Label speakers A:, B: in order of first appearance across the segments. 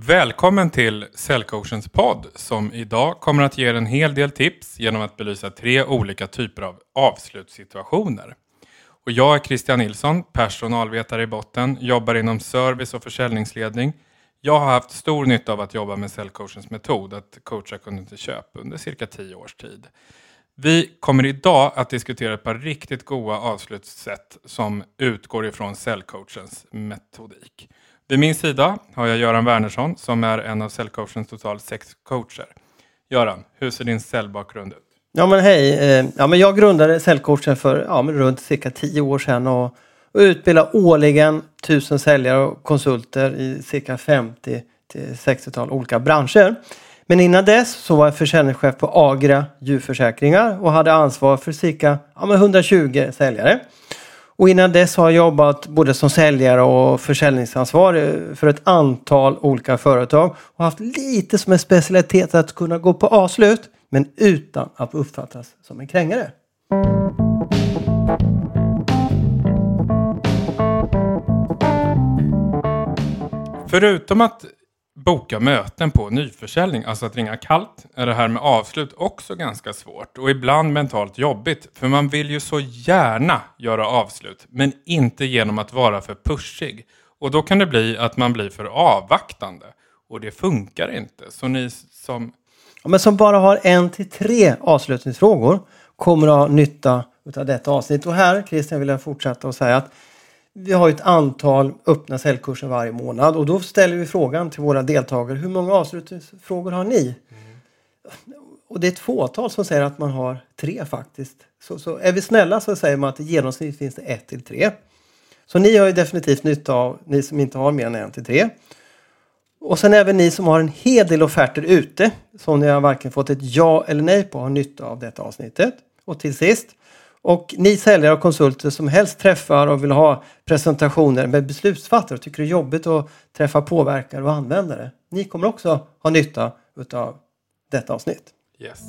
A: Välkommen till Säljcoachens podd som idag kommer att ge er en hel del tips genom att belysa tre olika typer av avslutssituationer. Och jag är Christian Nilsson, personalvetare i botten, jobbar inom service och försäljningsledning. Jag har haft stor nytta av att jobba med Säljcoachens metod, att coacha kunden till köp under cirka tio års tid. Vi kommer idag att diskutera ett par riktigt goda avslutssätt som utgår ifrån Säljcoachens metodik. Vid min sida har jag Göran Wernersson som är en av Säljcoachens totalt sex coacher. Göran, hur ser din säljbakgrund ut?
B: Ja men hej, eh, ja, men jag grundade Säljcoachen för ja, men runt cirka tio år sedan och, och utbildar årligen tusen säljare och konsulter i cirka 50 till 60-tal olika branscher. Men innan dess så var jag försäljningschef på Agra djurförsäkringar och hade ansvar för cirka ja, 120 säljare. Och innan dess har jag jobbat både som säljare och försäljningsansvarig för ett antal olika företag och haft lite som en specialitet att kunna gå på avslut men utan att uppfattas som en krängare.
A: Förutom att boka möten på nyförsäljning, alltså att ringa kallt, är det här med avslut också ganska svårt och ibland mentalt jobbigt. För man vill ju så gärna göra avslut, men inte genom att vara för pushig. Och då kan det bli att man blir för avvaktande. Och det funkar inte. Så ni som...
B: Ja, men som bara har en till tre avslutningsfrågor kommer att ha nytta av detta avsnitt. Och här Christian vill jag fortsätta och säga att vi har ett antal öppna säljkurser varje månad och då ställer vi frågan till våra deltagare hur många avslutningsfrågor har ni? Mm. Och det är ett fåtal som säger att man har tre faktiskt. Så, så är vi snälla så säger man att i genomsnitt finns det ett till tre. Så ni har ju definitivt nytta av, ni som inte har mer än en till tre. Och sen även ni som har en hel del offerter ute som ni har varken fått ett ja eller nej på har nytta av detta avsnittet. Och till sist och ni säljare och konsulter som helst träffar och vill ha presentationer med beslutsfattare och tycker det är jobbigt att träffa påverkare och användare. Ni kommer också ha nytta utav detta avsnitt.
A: Yes.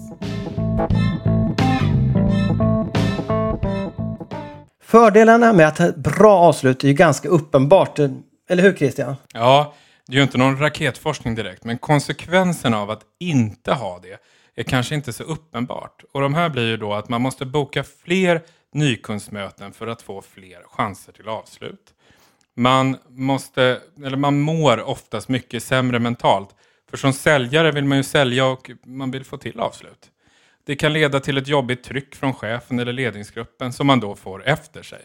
B: Fördelarna med att ha ett bra avslut är ju ganska uppenbart. Eller hur Christian?
A: Ja, det är ju inte någon raketforskning direkt, men konsekvenserna av att inte ha det är kanske inte så uppenbart. Och de här blir ju då att man måste boka fler nykundsmöten för att få fler chanser till avslut. Man, måste, eller man mår oftast mycket sämre mentalt. För som säljare vill man ju sälja och man vill få till avslut. Det kan leda till ett jobbigt tryck från chefen eller ledningsgruppen som man då får efter sig.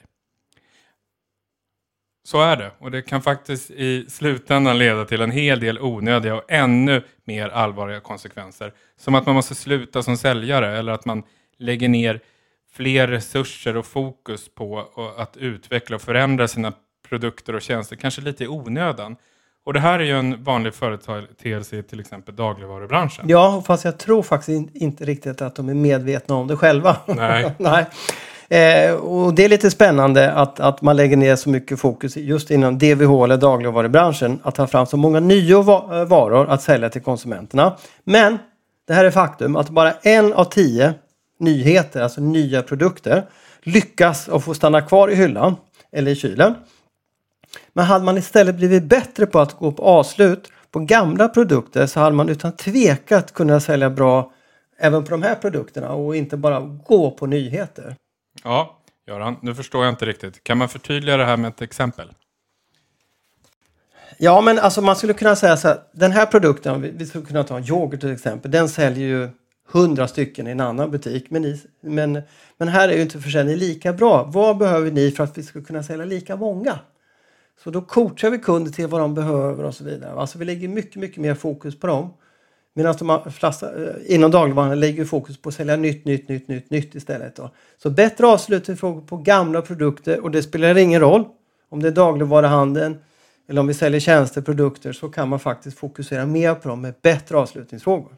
A: Så är det. Och det kan faktiskt i slutändan leda till en hel del onödiga och ännu mer allvarliga konsekvenser. Som att man måste sluta som säljare eller att man lägger ner fler resurser och fokus på att utveckla och förändra sina produkter och tjänster, kanske lite i onödan. Och det här är ju en vanlig företeelse i till exempel dagligvarubranschen.
B: Ja, fast jag tror faktiskt inte riktigt att de är medvetna om det själva.
A: Nej.
B: Nej. Eh, och det är lite spännande att, att man lägger ner så mycket fokus just inom DVH eller dagligvarubranschen att ta fram så många nya eh, varor att sälja till konsumenterna. Men det här är faktum att bara en av tio nyheter, alltså nya produkter, lyckas och få stanna kvar i hyllan eller i kylen. Men hade man istället blivit bättre på att gå på avslut på gamla produkter så hade man utan tvekat kunnat sälja bra även på de här produkterna och inte bara gå på nyheter.
A: Ja, Göran, nu förstår jag inte riktigt. Kan man förtydliga det här med ett exempel?
B: Ja, men alltså man skulle kunna säga så här. Den här produkten, vi skulle kunna ta en yoghurt till exempel. Den säljer ju hundra stycken i en annan butik. Men, ni, men, men här är ju inte försäljningen lika bra. Vad behöver ni för att vi ska kunna sälja lika många? Så då coachar vi kunder till vad de behöver och så vidare. Alltså vi lägger mycket, mycket mer fokus på dem. Medan de flesta eh, inom dagligvaran lägger fokus på att sälja nytt, nytt, nytt, nytt, nytt istället. Då. Så bättre avslutningsfrågor på gamla produkter och det spelar ingen roll om det är dagligvaruhandeln eller om vi säljer tjänster, produkter så kan man faktiskt fokusera mer på dem med bättre avslutningsfrågor.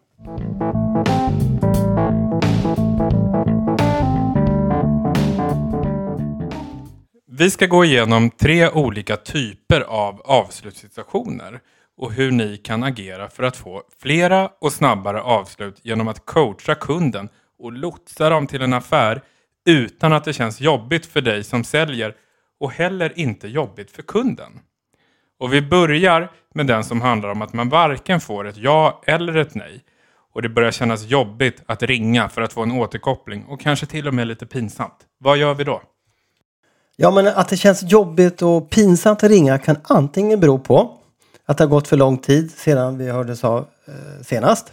A: Vi ska gå igenom tre olika typer av avslutssituationer och hur ni kan agera för att få flera och snabbare avslut genom att coacha kunden och lotsa dem till en affär utan att det känns jobbigt för dig som säljer och heller inte jobbigt för kunden. Och vi börjar med den som handlar om att man varken får ett ja eller ett nej. Och det börjar kännas jobbigt att ringa för att få en återkoppling och kanske till och med lite pinsamt. Vad gör vi då?
B: Ja, men att det känns jobbigt och pinsamt att ringa kan antingen bero på att det har gått för lång tid sedan vi hördes av eh, senast.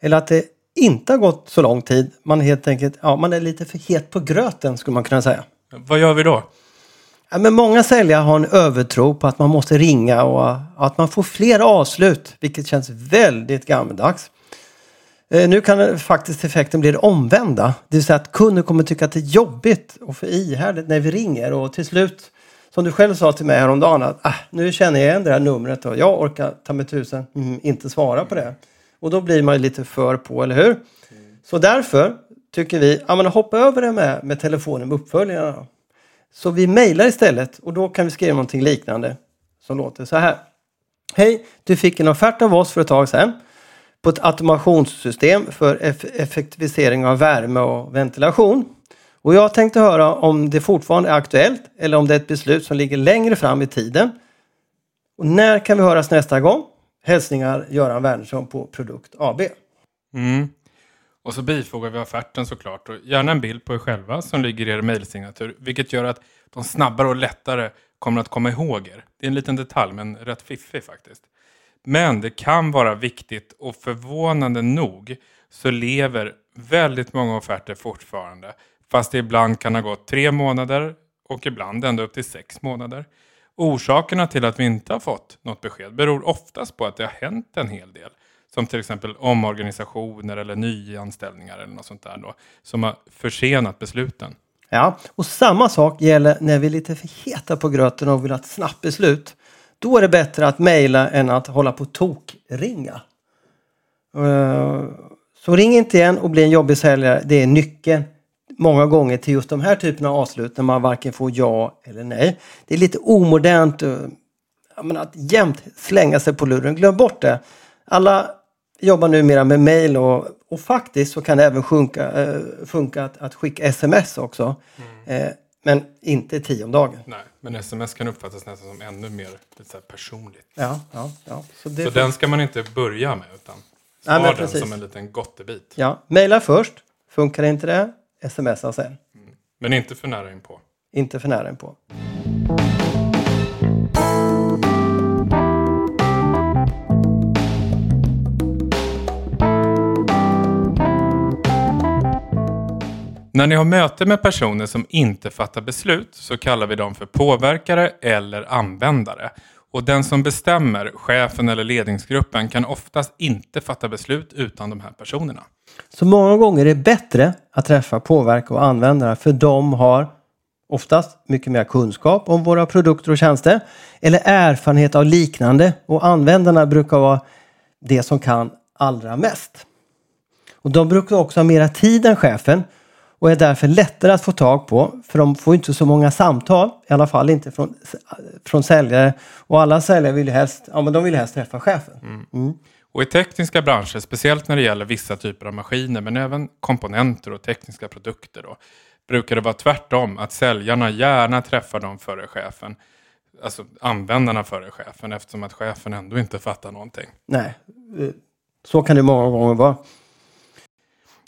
B: Eller att det inte har gått så lång tid. Man helt enkelt, ja, man är lite för het på gröten skulle man kunna säga.
A: Vad gör vi då?
B: Ja, men många säljare har en övertro på att man måste ringa och att man får fler avslut, vilket känns väldigt gammaldags. Eh, Nu kan faktiskt effekten bli det omvända. Det vill säga att kunden kommer tycka att det är jobbigt och för ihärdigt när vi ringer och till slut, som du själv sa till mig häromdagen, att ah, nu känner jag igen det här numret och jag orkar ta mig tusen mm, inte svara på det. Och då blir man ju lite för på, eller hur? Så därför tycker vi, ja men hoppa över det med, med telefonen med uppföljarna. Så vi mejlar istället och då kan vi skriva någonting liknande som låter så här. Hej, du fick en offert av oss för ett tag sedan på ett automationssystem för effektivisering av värme och ventilation. Och jag tänkte höra om det fortfarande är aktuellt eller om det är ett beslut som ligger längre fram i tiden. Och när kan vi höras nästa gång? Hälsningar Göran Wernersson på Produkt AB.
A: Mm. Och så bifogar vi offerten såklart och gärna en bild på er själva som ligger i er mejlsignatur. Vilket gör att de snabbare och lättare kommer att komma ihåg er. Det är en liten detalj men rätt fiffig faktiskt. Men det kan vara viktigt och förvånande nog så lever väldigt många offerter fortfarande. Fast det ibland kan ha gått tre månader och ibland ända upp till sex månader. Orsakerna till att vi inte har fått något besked beror oftast på att det har hänt en hel del. Som till exempel omorganisationer eller nyanställningar eller något sånt där då. Som har försenat besluten.
B: Ja, och samma sak gäller när vi är lite för heta på gröten och vill ha ett snabbt beslut. Då är det bättre att mejla än att hålla på tokringa. Eh, så ring inte igen och bli en jobbig säljare. Det är nyckeln många gånger till just de här typerna av avslut när man varken får ja eller nej. Det är lite omodernt eh, menar, att jämt slänga sig på luren. Glöm bort det. Alla jobbar numera med mejl och, och faktiskt så kan det även sjunka, eh, funka att, att skicka sms också. Eh, men inte tio om dagen.
A: Nej, men sms kan uppfattas nästan som ännu mer lite personligt.
B: Ja, ja, ja. Så det
A: Så den ska man inte börja med utan
B: men
A: den som en liten gottebit.
B: ja, mejla först. Funkar inte det, smsa sen.
A: Men inte för nära inpå.
B: Inte för nära på.
A: När ni har möte med personer som inte fattar beslut så kallar vi dem för påverkare eller användare. Och den som bestämmer, chefen eller ledningsgruppen, kan oftast inte fatta beslut utan de här personerna.
B: Så många gånger är det bättre att träffa påverkare och användare för de har oftast mycket mer kunskap om våra produkter och tjänster eller erfarenhet av liknande och användarna brukar vara det som kan allra mest. Och de brukar också ha mera tid än chefen och är därför lättare att få tag på för de får inte så många samtal, i alla fall inte från, från säljare. Och alla säljare vill helst, ja, men de vill helst träffa chefen. Mm.
A: Och i tekniska branscher, speciellt när det gäller vissa typer av maskiner, men även komponenter och tekniska produkter, då, brukar det vara tvärtom, att säljarna gärna träffar dem före chefen. Alltså användarna före chefen, eftersom att chefen ändå inte fattar någonting.
B: Nej, eh, så kan det många gånger vara.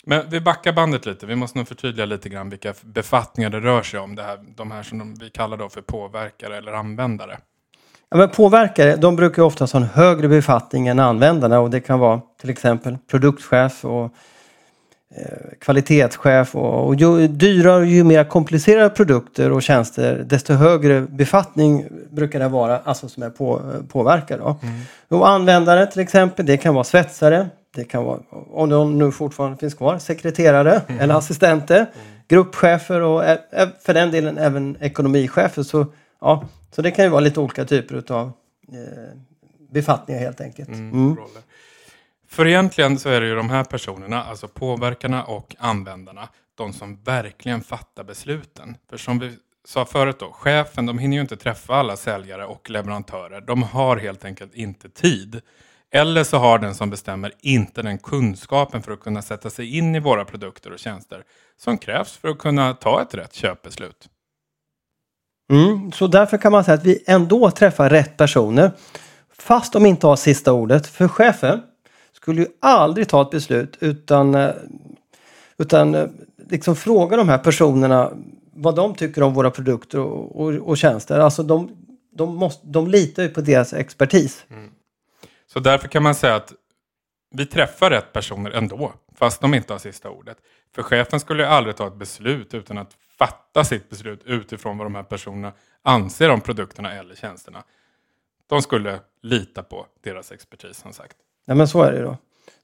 A: Men vi backar bandet lite. Vi måste nog förtydliga lite grann vilka befattningar det rör sig om. Det här, de här som de, vi kallar då för påverkare eller användare.
B: Ja, men påverkare, de brukar ju oftast ha en högre befattning än användarna och det kan vara till exempel produktchef och eh, kvalitetschef och, och ju dyrare och ju mer komplicerade produkter och tjänster desto högre befattning brukar det vara, alltså som är på, påverkare. Då. Och användare till exempel, det kan vara svetsare, det kan vara, om de nu fortfarande finns kvar, sekreterare eller assistenter, gruppchefer och ä- ä- för den delen även ekonomichefer. Så, ja, så det kan ju vara lite olika typer av eh, befattningar helt enkelt. Mm.
A: roller. För egentligen så är det ju de här personerna, alltså påverkarna och användarna, de som verkligen fattar besluten. För som vi sa förut då, chefen, de hinner ju inte träffa alla säljare och leverantörer. De har helt enkelt inte tid. Eller så har den som bestämmer inte den kunskapen för att kunna sätta sig in i våra produkter och tjänster som krävs för att kunna ta ett rätt köpbeslut.
B: Mm, så därför kan man säga att vi ändå träffar rätt personer. Fast de inte har sista ordet. För chefen skulle ju aldrig ta ett beslut utan, eh, utan eh, liksom fråga de här personerna vad de tycker om våra produkter och, och, och tjänster. Alltså de, de, måste, de litar ju på deras expertis. Mm.
A: Så därför kan man säga att vi träffar rätt personer ändå, fast de inte har sista ordet. För chefen skulle ju aldrig ta ett beslut utan att fatta sitt beslut utifrån vad de här personerna anser om produkterna eller tjänsterna. De skulle lita på deras expertis som sagt.
B: Ja men så är det då.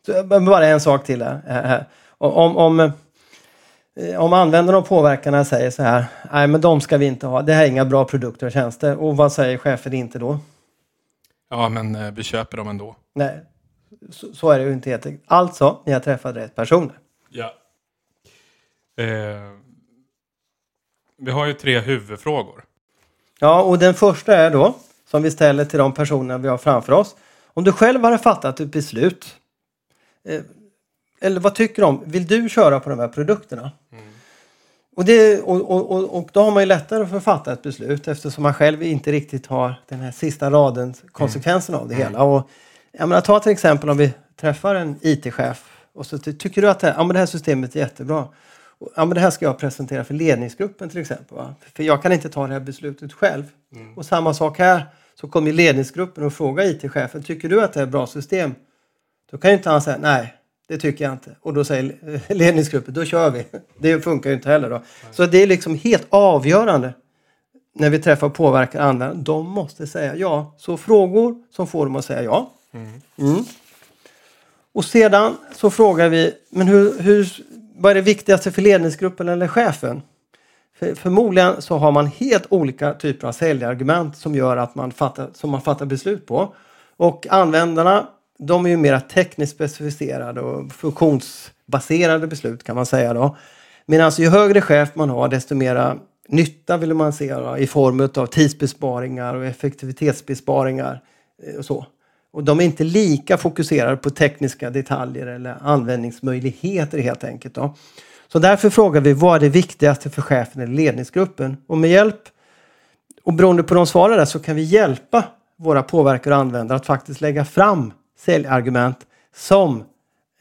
B: Så, bara en sak till här. här. Om, om, eh, om användarna och påverkarna säger så här, nej men de ska vi inte ha, det här är inga bra produkter och tjänster. Och vad säger chefen inte då?
A: Ja, men eh, vi köper dem ändå.
B: Nej, så, så är det ju inte helt. Alltså, ni har träffat rätt personer.
A: Ja. Eh, vi har ju tre huvudfrågor.
B: Ja, och den första är då, som vi ställer till de personerna vi har framför oss. Om du själv hade fattat ett beslut, eh, eller vad tycker du om, vill du köra på de här produkterna? Och, det, och, och, och, då har man ju lättare för att fatta ett beslut eftersom man själv inte riktigt har den här sista raden konsekvensen av det hela. Och, jag menar, ta till exempel om vi träffar en IT-chef och så ty- tycker du att det, ja, men det här systemet är jättebra. Och, Ja, men det här ska jag presentera för ledningsgruppen till exempel. Va? För jag kan inte ta det här beslutet själv. Och samma sak här, så kommer ledningsgruppen och frågar IT-chefen, tycker du att det är ett bra system? Då kan ju inte han säga nej, det tycker jag inte. Och då säger ledningsgruppen, då kör vi. Det funkar ju inte heller då. Så det är liksom helt avgörande när vi träffar påverkar användare. De måste säga ja. Så frågor som får dem att säga ja. Mm. Och sedan så frågar vi, men hur, hur, vad är det viktigaste för ledningsgruppen eller chefen? För, förmodligen så har man helt olika typer av säljargument som gör att man fattar, som man fattar beslut på. Och användarna, de är ju mera tekniskt specificerade och funktionsbaserade beslut kan man säga då. Medan ju högre chef man har desto mera nytta vill man se då, i form av tidsbesparingar och effektivitetsbesparingar eh, och så. Och de är inte lika fokuserade på tekniska detaljer eller användningsmöjligheter helt enkelt. Då. Så därför frågar vi vad är det viktigaste för chefen eller ledningsgruppen? Och med hjälp och beroende på de svarar där så kan vi hjälpa våra påverkare och användare att faktiskt lägga fram säljargument som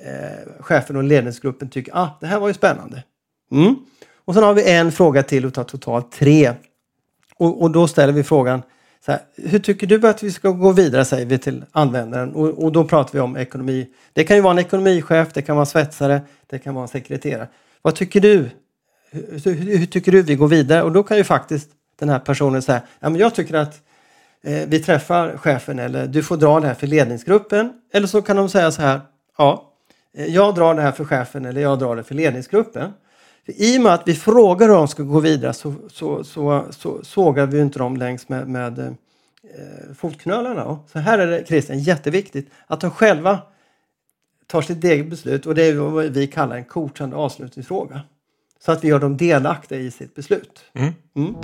B: eh, chefen och ledningsgruppen tycker ah, det här var ju spännande. Mm. Och sen har vi en fråga till utav totalt tre. Och, och då ställer vi frågan så här, hur tycker du att vi ska gå vidare säger vi till användaren och, och då pratar vi om ekonomi. Det kan ju vara en ekonomichef, det kan vara en svetsare, det kan vara en sekreterare. Vad tycker du? Hur, hur, hur tycker du vi går vidare? Och då kan ju faktiskt den här personen säga, ja, men jag tycker att eh, vi träffar chefen eller du får dra det här för ledningsgruppen. Eller så kan de säga så här, ja, eh, jag drar det här för chefen eller jag drar det för ledningsgruppen. För I och med att vi frågar hur de ska gå vidare så, så, så, så sågar vi inte dem längs med, med eh, fotknölarna. Så här är det Christian, jätteviktigt att de själva tar sitt eget beslut och det är vad vi kallar en coachande avslutningsfråga. Så att vi gör dem delaktiga i sitt beslut.
A: Mm.
B: Mm.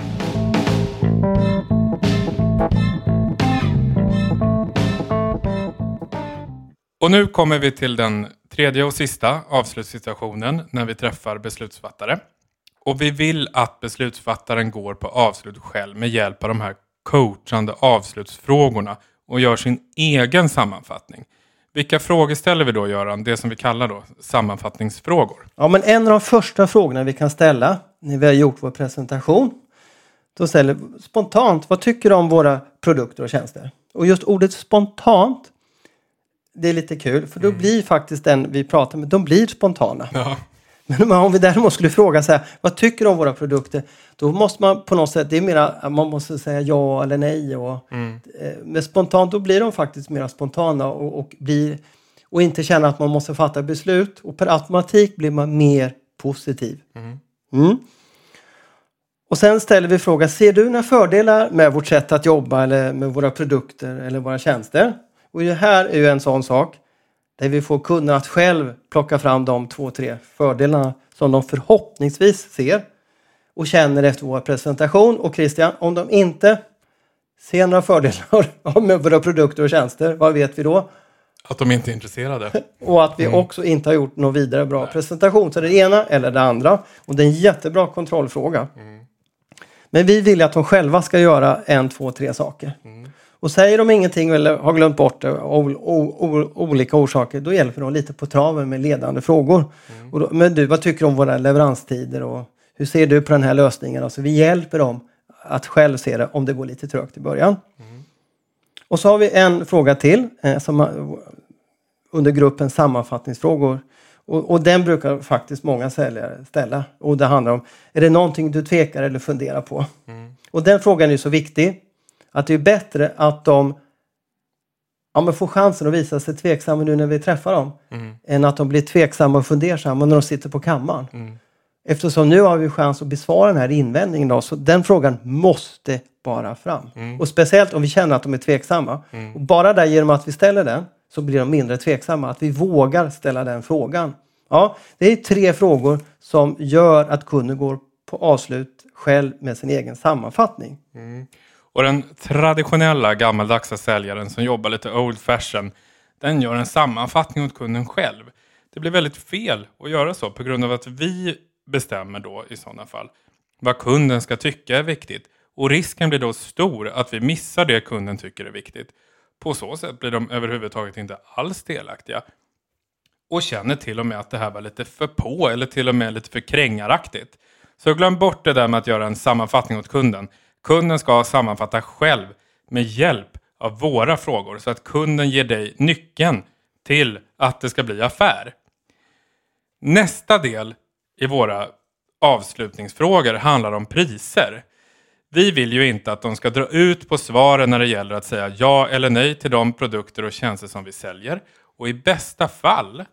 A: Och nu kommer vi till den tredje och sista avslutssituationen när vi träffar beslutsfattare. Och vi vill att beslutsfattaren går på avslut själv med hjälp av de här coachande avslutsfrågorna och gör sin egen sammanfattning. Vilka frågor ställer vi då Göran? Det som vi kallar då sammanfattningsfrågor.
B: Ja, men en av de första frågorna vi kan ställa när vi har gjort vår presentation. Då ställer vi spontant, vad tycker du om våra produkter och tjänster? Och just ordet spontant, det är lite kul för då blir faktiskt den vi pratar med, de blir spontana.
A: Ja.
B: Men om vi däremot skulle fråga så här, vad tycker du om våra produkter? Då måste man på något sätt, det är mera, man måste säga ja eller nej. Och,
A: Mm.
B: eh, Men spontant, då blir de faktiskt mera spontana och, och, blir, och inte känna att man måste fatta beslut. Och per automatik blir man mer positiv.
A: Mm.
B: Mm. Och sen ställer vi frågan, ser du några fördelar med vårt sätt att jobba eller med våra produkter eller våra tjänster? Och det här är ju en sån sak där vi får kunderna att själv plocka fram de två, tre fördelarna som de förhoppningsvis ser och känner efter vår presentation. Och Christian, om de inte ser några fördelar med våra produkter och tjänster, vad vet vi då?
A: Att de inte är intresserade.
B: Och att vi också inte har gjort någon vidare bra presentation. Så det ena eller det andra. Och det är en jättebra kontrollfråga. Men vi vill att de själva ska göra en, två, tre saker. Och säger de ingenting eller har glömt bort det av olika orsaker, då hjälper de lite på traven med ledande frågor. Och då, men du, vad tycker du om våra leveranstider och hur ser du på den här lösningen? Alltså, vi hjälper dem att själv se det om det går lite trögt i början. Och så har vi en fråga till eh, som under gruppen sammanfattningsfrågor. Och, och den brukar faktiskt många säljare ställa. Och det handlar om, är det någonting du tvekar eller funderar på? Och den frågan är så viktig att det är bättre att de ja, men får chansen att visa sig tveksamma nu när vi träffar dem. Än att de blir tveksamma och fundersamma när de sitter på kammaren. Eftersom nu har vi chans att besvara den här invändningen då, så den frågan måste bara fram. Och speciellt om vi känner att de är tveksamma. Och bara där genom att vi ställer den så blir de mindre tveksamma. Att vi vågar ställa den frågan. Ja, det är tre frågor som gör att kunden går på avslut själv med sin egen sammanfattning.
A: Och den traditionella gammaldagsa säljaren som jobbar lite old fashion, den gör en sammanfattning åt kunden själv. Det blir väldigt fel att göra så på grund av att vi bestämmer då i sådana fall vad kunden ska tycka är viktigt. Och risken blir då stor att vi missar det kunden tycker är viktigt. På så sätt blir de överhuvudtaget inte alls delaktiga. Och känner till och med att det här var lite för på eller till och med lite för krängaraktigt. Så glöm bort det där med att göra en sammanfattning åt kunden. Kunden ska sammanfatta själv med hjälp av våra frågor så att kunden ger dig nyckeln till att det ska bli affär. Nästa del i våra avslutningsfrågor handlar om priser. Vi vill ju inte att de ska dra ut på svaren när det gäller att säga ja eller nej till de produkter och tjänster som vi säljer. Och i bästa fall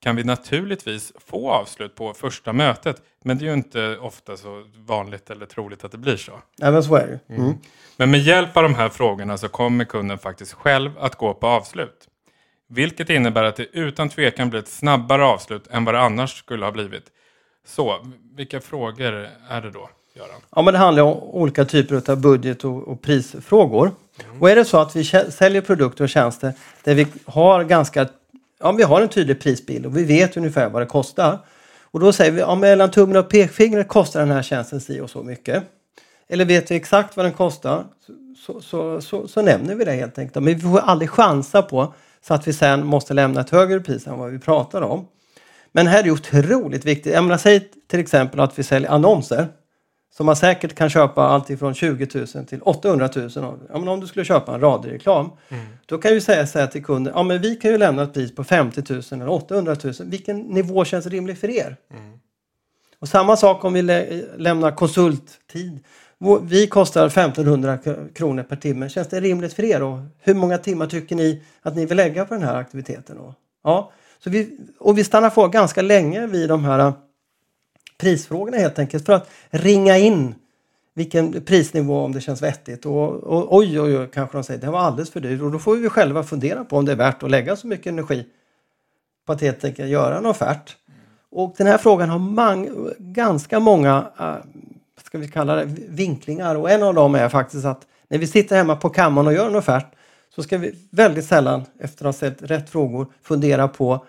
A: kan vi naturligtvis få avslut på första mötet. Men det är ju inte ofta så vanligt eller troligt att det blir så.
B: Även så är det ju. Mm.
A: Men med hjälp av de här frågorna så kommer kunden faktiskt själv att gå på avslut. Vilket innebär att det utan tvekan blir ett snabbare avslut än vad det annars skulle ha blivit. Så, vilka frågor är det då, Göran?
B: Ja, men det handlar om olika typer av budget och, och prisfrågor. Och är det så att vi säljer produkter och tjänster där vi har ganska Ja, vi har en tydlig prisbild och vi vet ungefär vad det kostar. Och då säger vi, ja, mellan tummen och pekfingret kostar den här tjänsten si och så mycket. Eller vet vi exakt vad den kostar så, så, så, så nämner vi det helt enkelt. Men vi får aldrig chansa på så att vi sen måste lämna ett högre pris än vad vi pratar om. Men här är det otroligt viktigt. Jag menar, säg till exempel att vi säljer annonser. Som man säkert kan köpa allt ifrån 20 000 till 800 000. Ja, men om du skulle köpa en radioreklam. Då kan vi säga, säga till kunden, ja men vi kan ju lämna ett pris på 50 000 eller 800 000. Vilken nivå känns rimlig för er? Och samma sak om vi lä lämnar konsulttid. Vi kostar 1500 k- kronor per timme. Känns det rimligt för er? Och hur många timmar tycker ni att ni vill lägga på den här aktiviteten? Då? Ja, så vi, och vi stannar kvar ganska länge vid de här prisfrågorna helt enkelt för att ringa in vilken prisnivå om det känns vettigt. Och, och oj, oj, oj, kanske de säger det var alldeles för dyrt. Och då får vi själva fundera på om det är värt att lägga så mycket energi på att helt enkelt göra en offert. Och den här frågan har mang- ganska många, äh, ska vi kalla det, vinklingar. Och en av dem är faktiskt att när vi sitter hemma på kammaren och gör en offert så ska vi väldigt sällan, efter att ha ställt rätt frågor, fundera på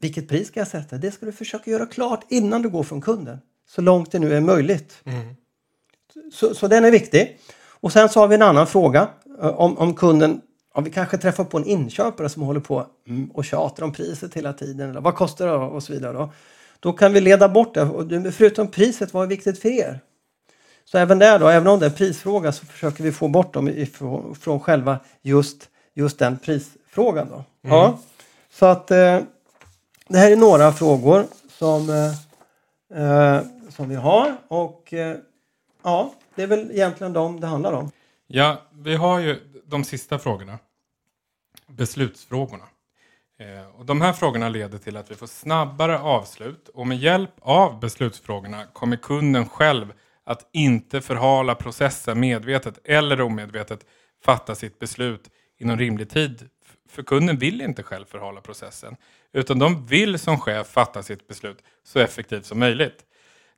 B: vilket pris ska jag sätta? Det ska du försöka göra klart innan du går från kunden. Så långt det nu är möjligt. Så, så den är viktig. Och sen så har vi en annan fråga. eh, Om, om kunden, om vi kanske träffar på en inköpare som håller på mm, och tjatar om priset hela tiden. Eller vad kostar det och så vidare. Då, då kan vi leda bort det. Förutom priset, vad är viktigt för er? Så även där då, även om det är prisfråga så försöker vi få bort dem ifrån, från själva just, just den prisfrågan. Då. Ja, så att eh, det här är några frågor som, eh, eh, som vi har och eh, ja, det är väl egentligen dem det handlar om.
A: Ja, vi har ju de sista frågorna. Beslutsfrågorna. Eh, och de här frågorna leder till att vi får snabbare avslut och med hjälp av beslutsfrågorna kommer kunden själv att inte förhala processen medvetet eller omedvetet fatta sitt beslut inom rimlig tid. För kunden vill inte själv förhala processen utan de vill som chef fatta sitt beslut så effektivt som möjligt.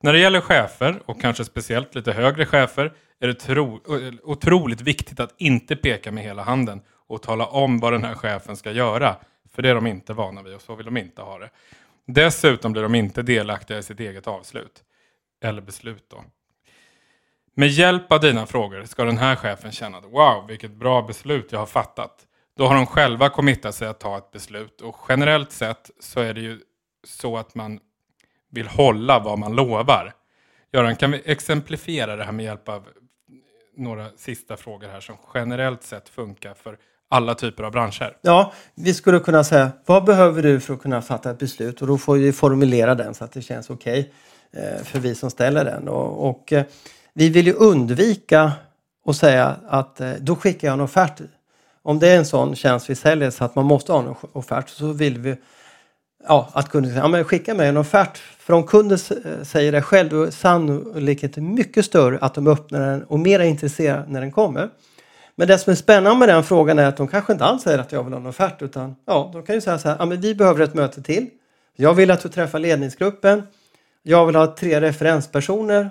A: När det gäller chefer och kanske speciellt lite högre chefer är det tro, otroligt viktigt att inte peka med hela handen och tala om vad den här chefen ska göra. För det är de inte vana vid och så vill de inte ha det. Dessutom blir de inte delaktiga i sitt eget avslut. Eller beslut då. Med hjälp av dina frågor ska den här chefen känna att wow, vilket bra beslut jag har fattat. Då har de själva committat sig att ta ett beslut och generellt sett så är det ju så att man vill hålla vad man lovar. Göran, kan vi exemplifiera det här med hjälp av några sista frågor här som generellt sett funkar för alla typer av branscher?
B: Ja, vi skulle kunna säga vad behöver du för att kunna fatta ett beslut? Och då får vi formulera den så att det känns okej okay, för vi som ställer den. Och, och eh, vi vill ju undvika att säga att eh, då skickar jag en offert. Om det är en sån tjänst vi säljer så att man måste ha en offert så vill vi ja, att kunden säger ja, men skicka mig en offert. För om kunden säger det själv då är sannolikheten mycket större att de öppnar den och mer intresserade när den kommer. Men det som är spännande med den frågan är att de kanske inte alls säger att jag vill ha en offert utan ja, de kan ju säga så här, ja, men vi behöver ett möte till. Jag vill att du träffar ledningsgruppen. Jag vill ha tre referenspersoner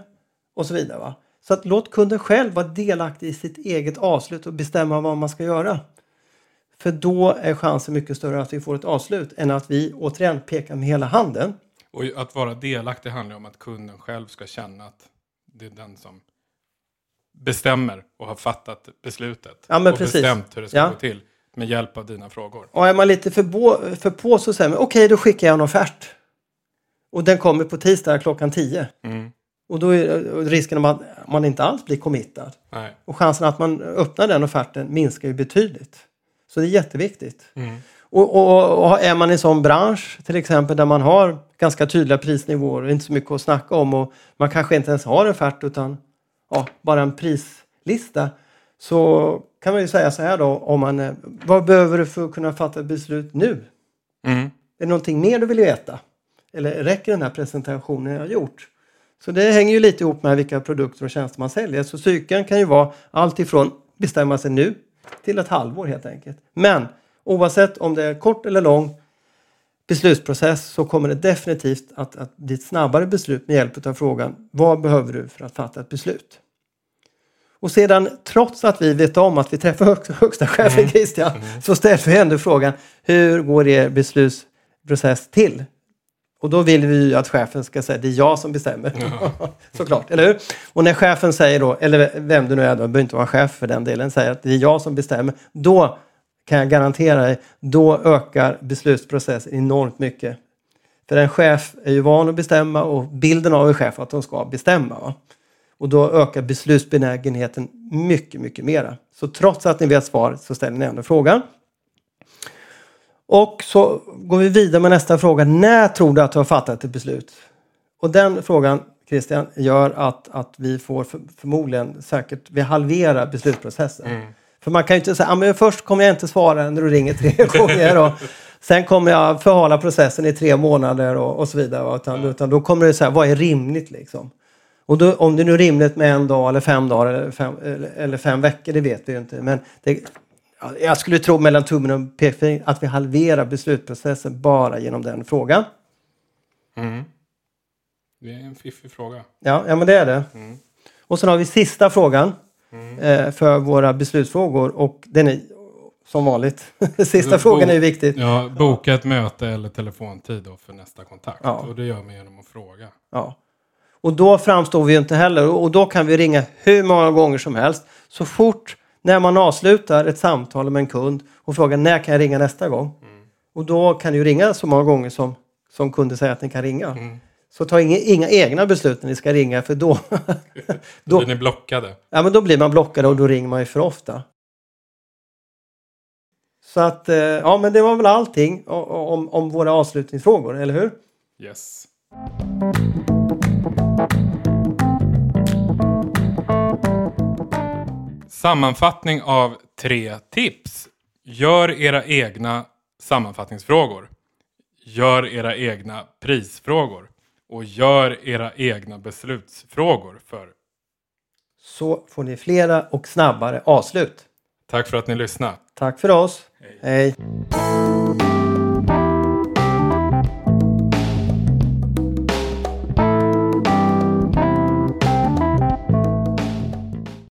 B: och så vidare. Va? Så att låt kunden själv vara delaktig i sitt eget avslut och bestämma vad man ska göra. För då är chansen mycket större att vi får ett avslut än att vi återigen pekar med hela handen.
A: Och att vara delaktig handlar om att kunden själv ska känna att det är den som bestämmer och har fattat beslutet.
B: Ja,
A: och
B: precis.
A: bestämt hur det ska
B: Ja.
A: gå till med hjälp av dina frågor.
B: Och är man lite för, bo, för på så säger man okej då skickar jag en offert. Och den kommer på tisdag klockan 10.
A: Mm.
B: Och då är risken att man inte alls blir committad.
A: Nej.
B: Och chansen att man öppnar den offerten minskar ju betydligt. Så det är jätteviktigt.
A: Mm.
B: Och, och, och är man i en sån bransch till exempel där man har ganska tydliga prisnivåer och inte så mycket att snacka om och man kanske inte ens har en offert utan ja, bara en prislista. Så kan man ju säga så här då om man, eh, vad behöver du för att kunna fatta beslut nu?
A: Mm.
B: Är det någonting mer du vill veta? Eller räcker den här presentationen jag har gjort? Så det hänger ju lite ihop med vilka produkter och tjänster man säljer. Så cykeln kan ju vara allt ifrån bestämma sig nu till ett halvår helt enkelt. Men oavsett om det är kort eller lång beslutsprocess så kommer det definitivt att, att bli ett snabbare beslut med hjälp av frågan vad behöver du för att fatta ett beslut? Och sedan, trots att vi vet om att vi träffar högsta, chefen Christian, så ställer vi ändå frågan hur går er beslutsprocess till? Och då vill vi ju att chefen ska säga det är jag som bestämmer. Såklart, eller hur? Och när chefen säger då, eller vem det nu är, då, behöver inte vara chef för den delen, säger att det är jag som bestämmer. Då kan jag garantera dig, då ökar beslutsprocessen enormt mycket. För en chef är ju van att bestämma och bilden av en chef är att de ska bestämma. Va? Och då ökar beslutsbenägenheten mycket, mycket mera. Så trots att ni vet svaret så ställer ni ändå frågan. Och så går vi vidare med nästa fråga. När tror du att du har fattat ett beslut? Och den frågan, Christian, gör att, att vi får för, förmodligen säkert, vi halverar beslutsprocessen. För man kan ju inte säga, ah, men först kommer jag inte svara när du ringer tre gånger. Och sen kommer jag förhala processen i tre månader och, och så vidare. Utan, utan då kommer det säga, vad är rimligt liksom? Och då, om det nu är rimligt med en dag eller fem dagar eller fem, eller, eller fem veckor, det vet vi ju inte. Men det, jag skulle tro mellan tummen och pekfingret att vi halverar beslutsprocessen bara genom den frågan.
A: Mm. Det är en fiffig fråga.
B: Ja, ja men det är det. Och sen har vi sista frågan eh, för våra beslutsfrågor och den är som vanligt. sista
A: Så
B: frågan är ju viktigt.
A: Ja, boka ett möte eller telefontid då för nästa kontakt.
B: Ja.
A: Och det gör man genom att fråga.
B: Ja. Och då framstår vi ju inte heller och då kan vi ringa hur många gånger som helst. Så fort när man avslutar ett samtal med en kund och frågar när kan jag ringa nästa gång? Och då kan du ringa så många gånger som, som kunden säger att ni kan ringa. Så ta inga, inga egna beslut när ni ska ringa för då,
A: Då blir ni blockade.
B: ja, men då blir man blockad och då ringer man ju för ofta. Så att, eh, ja men det var väl allting om, om våra avslutningsfrågor, eller hur?
A: Yes. Sammanfattning av tre tips. Gör era egna sammanfattningsfrågor. Gör era egna prisfrågor. Och gör era egna beslutsfrågor. För
B: Så får ni flera och snabbare avslut.
A: tack för att ni lyssnade.
B: Tack för oss.
A: Hej.
B: Hej.